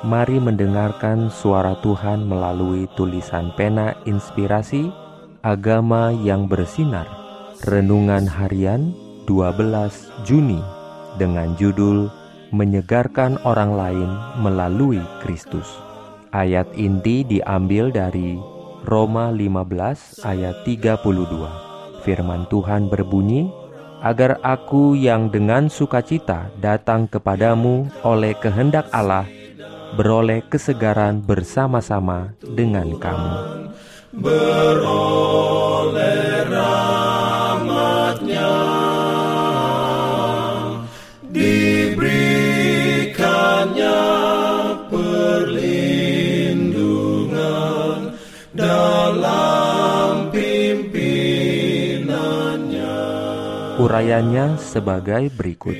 Mari mendengarkan suara Tuhan melalui tulisan pena inspirasi Agama yang bersinar. Renungan harian 12 Juni dengan judul Menyegarkan orang lain melalui Kristus. Ayat inti diambil dari Roma 15 ayat 32 Firman Tuhan berbunyi Agar aku yang dengan sukacita datang kepadamu oleh kehendak Allah beroleh kesegaran bersama-sama dengan kamu. Beroleh rahmatnya Diberikannya perlindungan dalam pimpinannya Urayanya sebagai berikut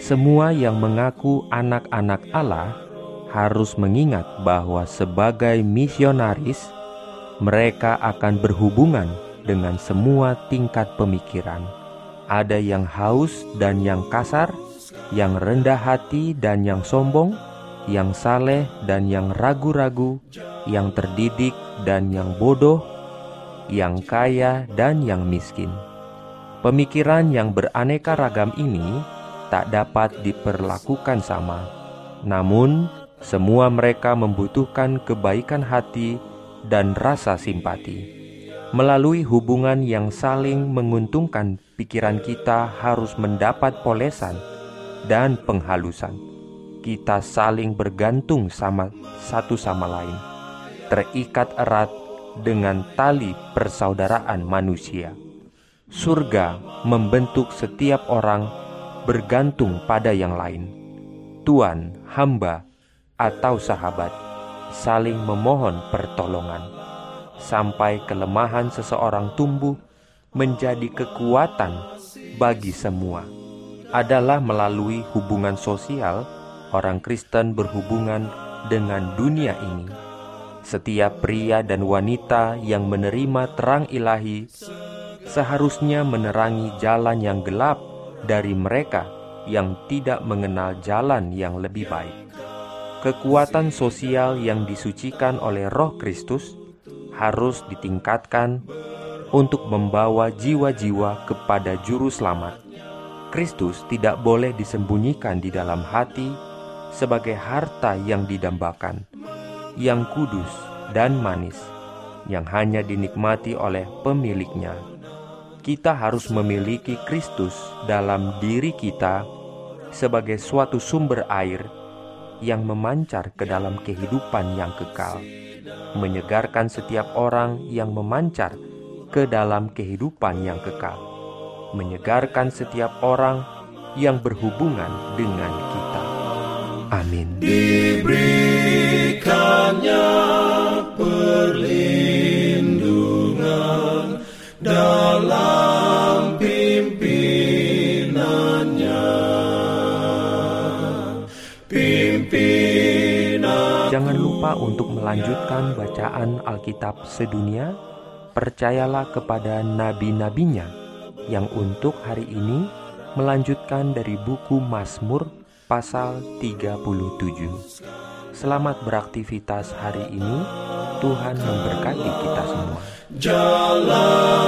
Semua yang mengaku anak-anak Allah harus mengingat bahwa sebagai misionaris, mereka akan berhubungan dengan semua tingkat pemikiran. Ada yang haus dan yang kasar, yang rendah hati dan yang sombong, yang saleh dan yang ragu-ragu, yang terdidik dan yang bodoh, yang kaya dan yang miskin. Pemikiran yang beraneka ragam ini tak dapat diperlakukan sama. Namun, semua mereka membutuhkan kebaikan hati dan rasa simpati. Melalui hubungan yang saling menguntungkan, pikiran kita harus mendapat polesan dan penghalusan. Kita saling bergantung sama satu sama lain, terikat erat dengan tali persaudaraan manusia. Surga membentuk setiap orang bergantung pada yang lain. Tuhan, hamba, atau sahabat saling memohon pertolongan sampai kelemahan seseorang tumbuh menjadi kekuatan bagi semua adalah melalui hubungan sosial orang Kristen berhubungan dengan dunia ini. Setiap pria dan wanita yang menerima terang ilahi seharusnya menerangi jalan yang gelap dari mereka yang tidak mengenal jalan yang lebih baik kekuatan sosial yang disucikan oleh Roh Kristus harus ditingkatkan untuk membawa jiwa-jiwa kepada Juru Selamat. Kristus tidak boleh disembunyikan di dalam hati sebagai harta yang didambakan, yang kudus dan manis, yang hanya dinikmati oleh pemiliknya. Kita harus memiliki Kristus dalam diri kita sebagai suatu sumber air yang memancar ke dalam kehidupan yang kekal, menyegarkan setiap orang yang memancar ke dalam kehidupan yang kekal, menyegarkan setiap orang yang berhubungan dengan kita. Amin. Diberikannya Jangan lupa untuk melanjutkan bacaan Alkitab sedunia. Percayalah kepada nabi-nabinya yang untuk hari ini melanjutkan dari buku Mazmur pasal 37. Selamat beraktivitas hari ini. Tuhan memberkati kita semua. Jalan